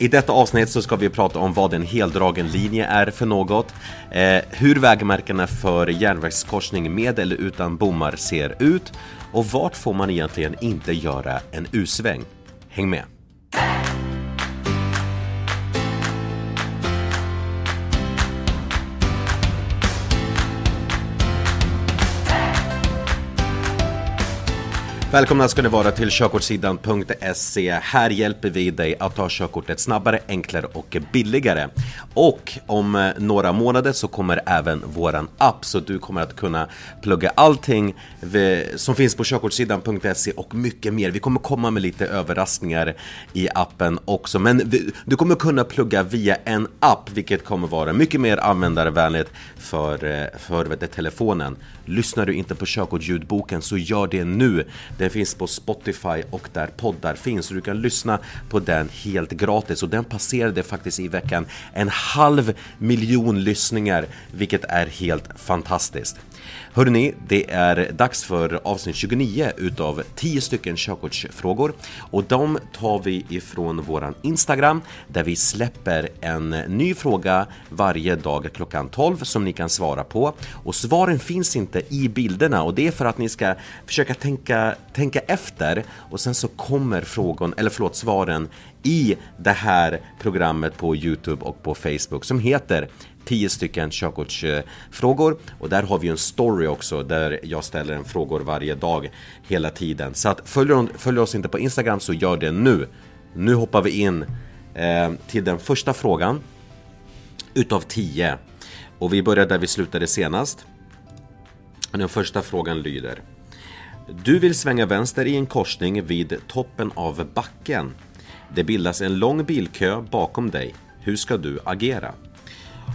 I detta avsnitt så ska vi prata om vad en heldragen linje är för något, eh, hur vägmärkena för järnvägskorsning med eller utan bommar ser ut och vart får man egentligen inte göra en U-sväng? Häng med! Välkomna ska ni vara till körkortssidan.se. Här hjälper vi dig att ta körkortet snabbare, enklare och billigare. Och om eh, några månader så kommer även våran app så du kommer att kunna plugga allting som finns på körkortssidan.se och mycket mer. Vi kommer komma med lite överraskningar i appen också, men du kommer kunna plugga via en app, vilket kommer vara mycket mer användarvänligt för, eh, för telefonen. Lyssnar du inte på körkortsljudboken så gör det nu. Den finns på Spotify och där poddar finns. Så du kan lyssna på den helt gratis. Och den passerade faktiskt i veckan en halv miljon lyssningar, vilket är helt fantastiskt. Hörrni, det är dags för avsnitt 29 utav 10 stycken körkortsfrågor. Och de tar vi ifrån våran Instagram där vi släpper en ny fråga varje dag klockan 12 som ni kan svara på. Och svaren finns inte i bilderna och det är för att ni ska försöka tänka, tänka efter. Och sen så kommer frågan, eller förlåt, svaren i det här programmet på Youtube och på Facebook som heter tio stycken körkortsfrågor och där har vi en story också där jag ställer en frågor varje dag hela tiden. Så att följer, följer oss inte på Instagram så gör det nu. Nu hoppar vi in eh, till den första frågan utav tio och vi börjar där vi slutade senast. Den första frågan lyder Du vill svänga vänster i en korsning vid toppen av backen. Det bildas en lång bilkö bakom dig. Hur ska du agera?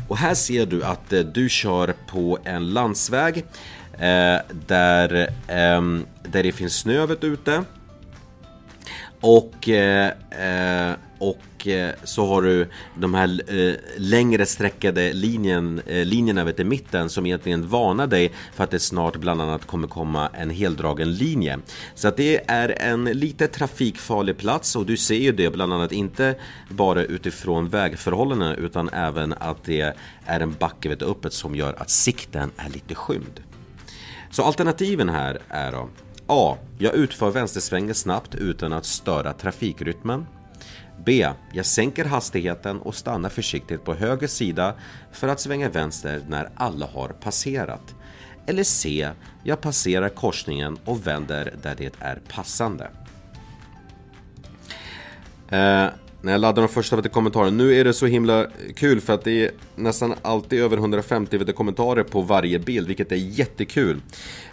Och här ser du att eh, du kör på en landsväg eh, där, eh, där det finns snö ute. Och, eh, eh och eh, så har du de här eh, längre sträckade linjen, eh, linjerna vet, i mitten som egentligen varnar dig för att det snart bland annat kommer komma en heldragen linje. Så att det är en lite trafikfarlig plats och du ser ju det bland annat inte bara utifrån vägförhållandena utan även att det är en backe vet, uppåt som gör att sikten är lite skymd. Så alternativen här är då A. Jag utför vänstersvängen snabbt utan att störa trafikrytmen. B. Jag sänker hastigheten och stannar försiktigt på höger sida för att svänga vänster när alla har passerat. Eller C. Jag passerar korsningen och vänder där det är passande. Eh, när jag laddar de första vet kommentarer. Nu är det så himla kul för att det är nästan alltid över 150 vet kommentarer på varje bild, vilket är jättekul.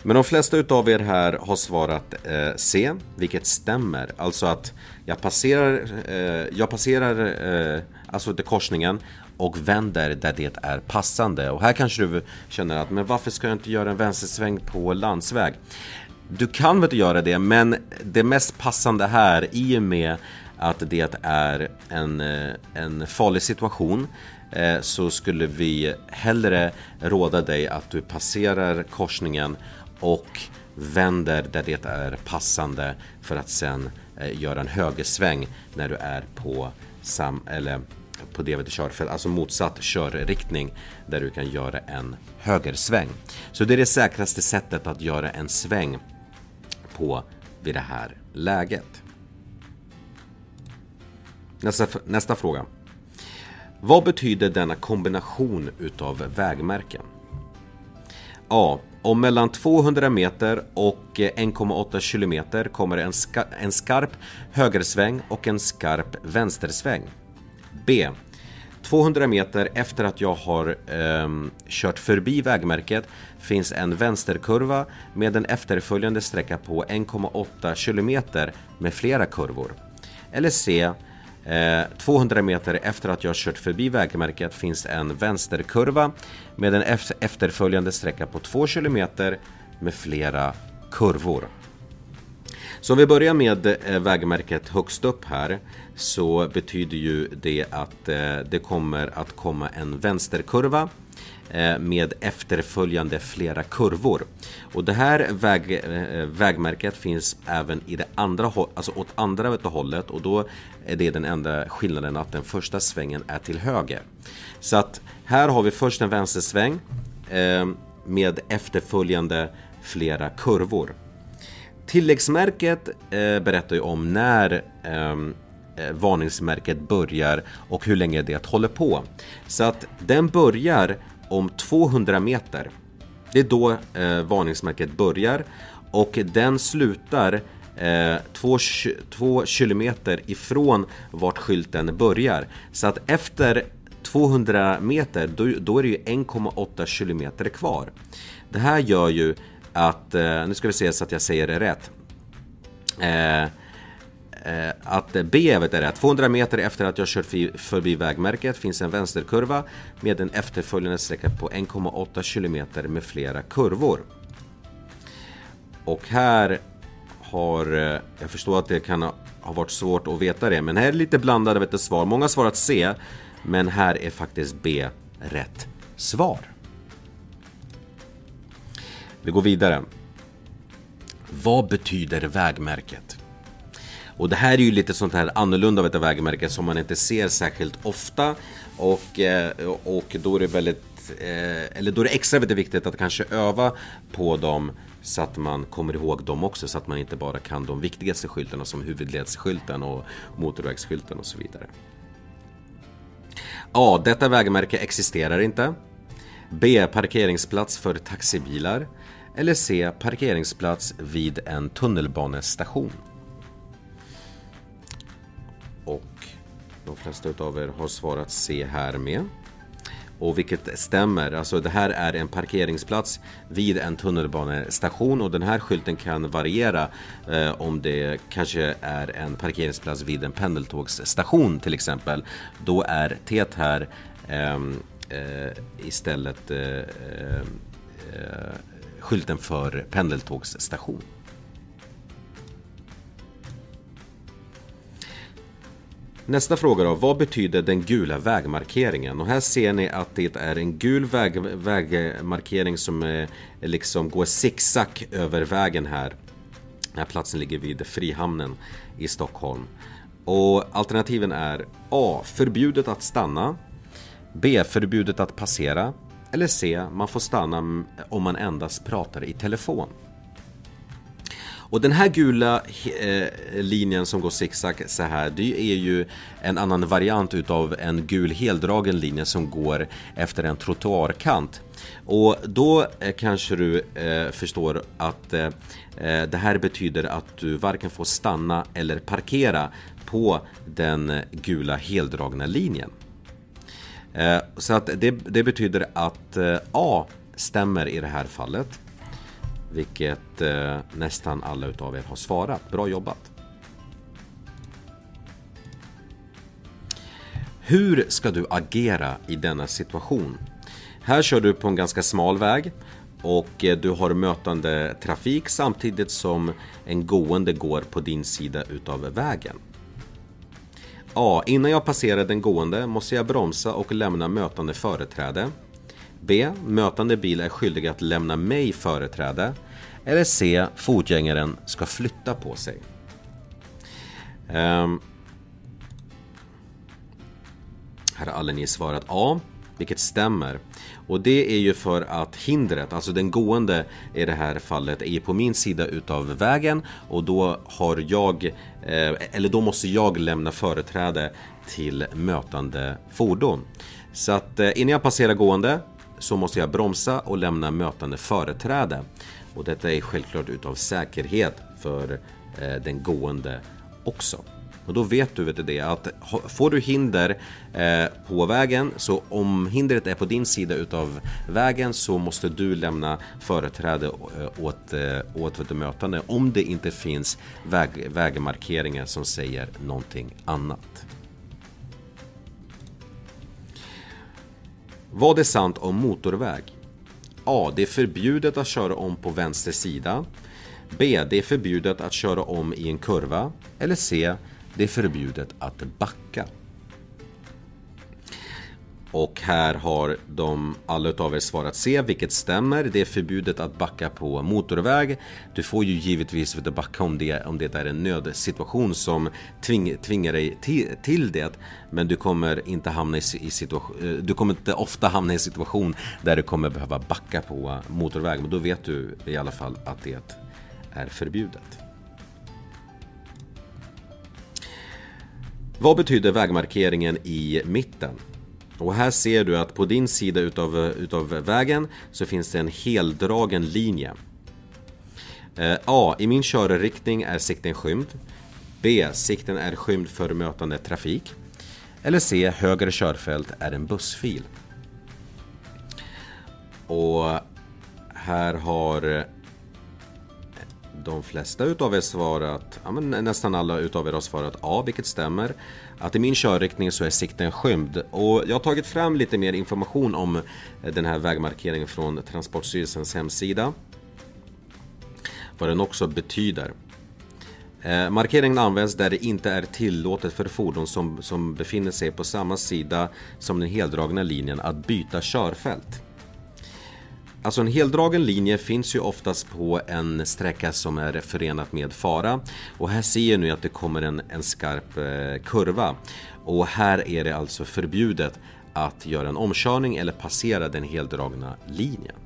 Men de flesta utav er här har svarat eh, C, vilket stämmer. Alltså att jag passerar, eh, jag passerar eh, alltså korsningen och vänder där det är passande. Och här kanske du känner att, men varför ska jag inte göra en vänstersväng på landsväg? Du kan väl inte göra det, men det mest passande här i och med att det är en, eh, en farlig situation eh, så skulle vi hellre råda dig att du passerar korsningen och vänder där det är passande för att sen eh, göra en högersväng när du är på sam eller på det du kör, alltså motsatt körriktning där du kan göra en högersväng. Så det är det säkraste sättet att göra en sväng på vid det här läget. Nästa, nästa fråga. Vad betyder denna kombination utav vägmärken? A. Om mellan 200 meter och eh, 1,8 kilometer kommer en, ska en skarp högersväng och en skarp vänstersväng. B. 200 meter efter att jag har eh, kört förbi vägmärket finns en vänsterkurva med en efterföljande sträcka på 1,8 kilometer med flera kurvor. Eller C. Eh, 200 meter efter att jag kört förbi vägmärket finns en vänsterkurva med en efterföljande sträcka på 2 km med flera kurvor. Så om vi börjar med eh, vägmärket högst upp här så betyder ju det att eh, det kommer att komma en vänsterkurva med efterföljande flera kurvor. Och det här väg, vägmärket finns även i det andra, alltså åt andra hållet och då är det den enda skillnaden att den första svängen är till höger. Så att här har vi först en vänstersväng eh, med efterföljande flera kurvor. Tilläggsmärket eh, berättar ju om när ehm, eh, varningsmärket börjar och hur länge det håller på. Så att den börjar om 200 meter. Det är då eh, varningsmärket börjar och den slutar eh, två, två kilometer ifrån vart skylten börjar. Så att efter 200 meter då, då är det ju 1,8 kilometer kvar. Det här gör ju att, eh, nu ska vi se så att jag säger det rätt. Eh, eh att B är rätt. 200 meter efter att jag kört förbi vägmärket finns en vänsterkurva med en efterföljande sträcka på 1,8 kilometer med flera kurvor. Och här har, eh, jag förstår att det kan ha varit svårt att veta det, men här är lite blandade vet du, svar. Många har svarat C, men här är faktiskt B rätt svar. Vi går vidare. Vad betyder vägmärket? Och det här är ju lite sånt här annorlunda av vägmärke som man inte ser särskilt ofta och, eh, och då är det väldigt eh, eller då är det extra viktigt att kanske öva på dem så att man kommer ihåg dem också så att man inte bara kan de viktigaste skyltarna som huvudledsskylten och motorvägsskylten och så vidare. A. Detta vägmärke existerar inte. B. Parkeringsplats för taxibilar. Eller C. Parkeringsplats vid en tunnelbanestation. Och de flesta av er har svarat C här med. Och vilket stämmer, alltså det här är en parkeringsplats vid en tunnelbanestation och den här skylten kan variera eh, om det kanske är en parkeringsplats vid en pendeltågsstation till exempel. Då är T här eh, eh, istället eh, eh, eh, skylten för pendeltågsstation. Nästa fråga då, vad betyder den gula vägmarkeringen? Och här ser ni att det är en gul väg, vägmarkering som är, liksom går zigzag över vägen här. Den här platsen ligger vid Frihamnen i Stockholm. Och alternativen är A. Förbjudet att stanna B. Förbjudet att passera eller C. Man får stanna mm, om man endast pratar i telefon. Och den här gula eh, linjen som går zigzag så här, det är ju en annan variant utav en gul heldragen linje som går efter en trottoarkant. Och då eh, kanske du eh, förstår att eh, eh, det här betyder att du varken får stanna eller parkera på den eh, gula heldragna linjen. Eh, så att det, det betyder att eh, A stämmer i det här fallet. Vilket eh, nästan alla utav er har svarat. Bra jobbat! Hur ska du agera i denna situation? Här kör du på en ganska smal väg och eh, du har mötande trafik samtidigt som en gående går på din sida utav vägen. A. Innan jag passerar den gående måste jag bromsa och lämna mötande företräde. B. Mötande bil är skyldig att lämna mig företräde. Eller C. Fotgängaren ska flytta på sig. Um, här har alla ni svarat A, vilket stämmer. Och det är ju för att hindret, alltså den gående i det här fallet, är på min sida utav vägen och då har jag, eh, eller då måste jag lämna företräde till mötande fordon. Så att eh, innan jag passerar gående så måste jag bromsa och lämna mötande företräde. Och detta är självklart utav säkerhet för eh, den gående också. Och då vet du vet det att får du hinder eh, på vägen så om hindret är på din sida utav vägen så måste du lämna företräde eh, åt, eh, åt, åt det mötande om det inte finns väg, vägmarkeringar som säger någonting annat. Vad är sant om motorväg? A. Det är förbjudet att köra om på vänster sida. B. Det är förbjudet att köra om i en kurva. Eller C. Det är förbjudet att backa. Och här har de alla utav er svarat C, vilket stämmer. Det är förbjudet att backa på motorväg. Du får ju givetvis inte backa om det, om det är en nödsituation som tving, tvingar dig till, till det. Men du kommer inte hamna i, i situation, eh, du kommer inte ofta hamna i en situation där du kommer behöva backa på motorväg. Men då vet du i alla fall att det är förbjudet. Vad betyder vägmarkeringen i mitten? Och här ser du att på din sida utav, utav vägen så finns det en heldragen linje. Eh, A. I min körriktning är sikten skymd. B. Sikten är skymd för mötande trafik. Eller C. Högre körfält är en bussfil. Och här har de flesta utav er svarat, ja, men nästan alla utav er har svarat A, vilket stämmer. Att i min körriktning så är sikten skymd. Och jag har tagit fram lite mer information om eh, den här vägmarkeringen från Transportstyrelsens hemsida. Vad den också betyder. Eh, markeringen används där det inte är tillåtet för fordon som, som befinner sig på samma sida som den heldragna linjen att byta körfält. Alltså en heldragen linje finns ju oftast på en sträcka som är förenat med fara. Och här ser ni att det kommer en, en skarp eh, kurva. Och här är det alltså förbjudet att göra en omkörning eller passera den heldragna linjen.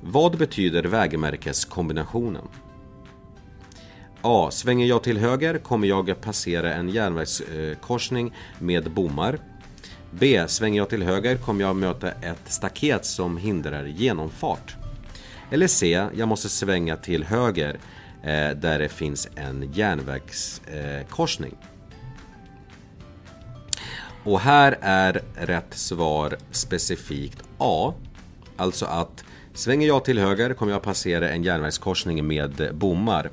Vad betyder vägmärkeskombinationen? A. Svänger jag till höger kommer jag passera en järnvägskorsning med bommar. B. Svänger jag till höger kommer jag möta ett staket som hindrar genomfart. Eller C. Jag måste svänga till höger eh, där det finns en järnvägskorsning. Eh, och här är rätt svar specifikt A. Alltså att Svänger jag till höger kommer jag passera en järnvägskorsning med bommar.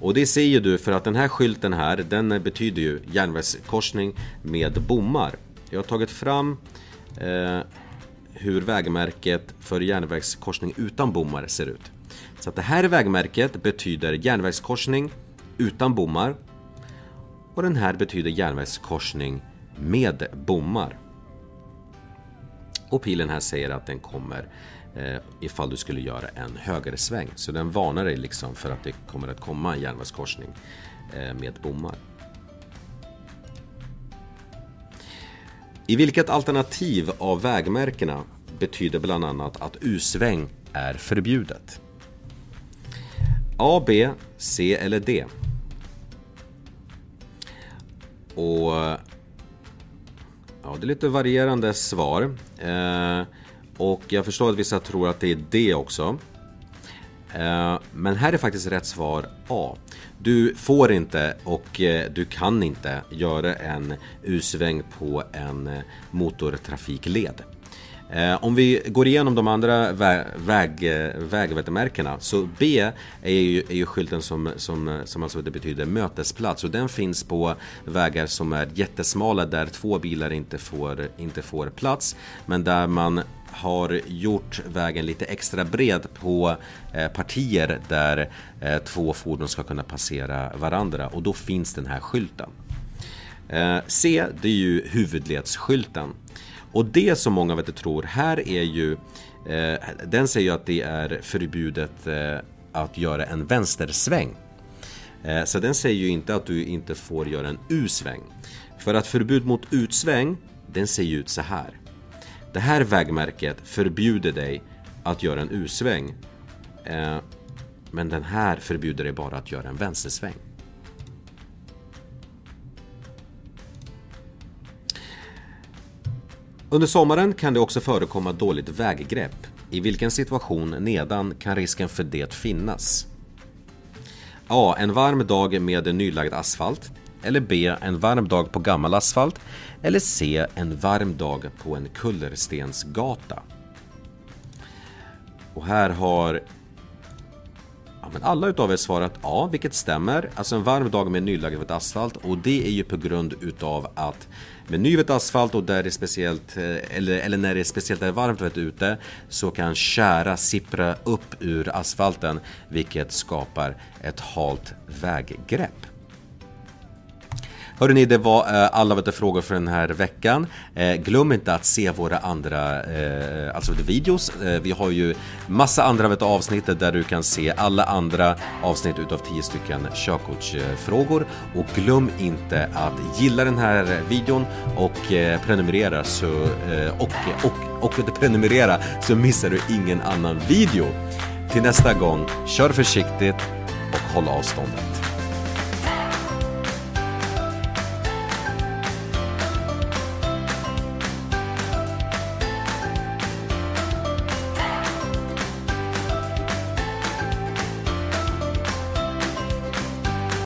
Och det ser ju du för att den här skylten här, den betyder ju järnvägskorsning med bommar. Jag har tagit fram eh, hur vägmärket för järnvägskorsning utan bommar ser ut. Så att det här vägmärket betyder järnvägskorsning utan bommar. Och den här betyder järnvägskorsning med bommar. Och pilen här säger att den kommer eh, ifall du skulle göra en högersväng. Så den varnar dig liksom för att det kommer att komma en järnvägskorsning eh, med bommar. I vilket alternativ av vägmärkena betyder bland annat att U-sväng är förbjudet? A, B, C eller D? Och ja, det är lite varierande svar. Eh, och jag förstår att vissa tror att det är D också. Eh, men här är faktiskt rätt svar A. Du får inte och eh, du kan inte göra en U-sväng på en eh, motortrafikled. Om vi går igenom de andra väg, vägmärkena så B är ju, är ju skylten som, som, som alltså det betyder mötesplats och den finns på vägar som är jättesmala där två bilar inte får, inte får plats men där man har gjort vägen lite extra bred på eh, partier där eh, två fordon ska kunna passera varandra och då finns den här skylten. Eh, C, det är ju huvudledsskylten. Och det som många vet tror här är ju den säger ju att det är förbjudet att göra en vänstersväng. Så den säger ju inte att du inte får göra en U-sväng. För att förbud mot utsväng, den ser ju ut så här. Det här vägmärket förbjuder dig att göra en U-sväng. Eh, men den här förbjuder dig bara att göra en vänstersväng. Under sommaren kan det också förekomma dåligt väggrepp. I vilken situation nedan kan risken för det finnas? A. En varm dag med nylagd asfalt. Eller B. En varm dag på gammal asfalt. Eller C. En varm dag på en kullerstensgata. Och här har ja, men alla utav er svarat A, vilket stämmer. Alltså en varm dag med nylagd asfalt och det är ju på grund utav att med nyvet asfalt och där det är speciellt, eh, eller, eller när det är speciellt är varmt ute så kan kära sippra upp ur asfalten vilket skapar ett halt väggrepp. Hörrni, det var eh, alla vet frågor för den här veckan. Eh, glöm inte att se våra andra eh, alltså videos. Eh, vi har ju massa andra vet avsnitt där du kan se alla andra avsnitt utav 10 stycken körkortsfrågor. Och glöm inte att gilla den här videon och eh, prenumerera så, eh, och, och, och, och prenumerera så missar du ingen annan video. Till nästa gång, kör försiktigt och håll avståndet.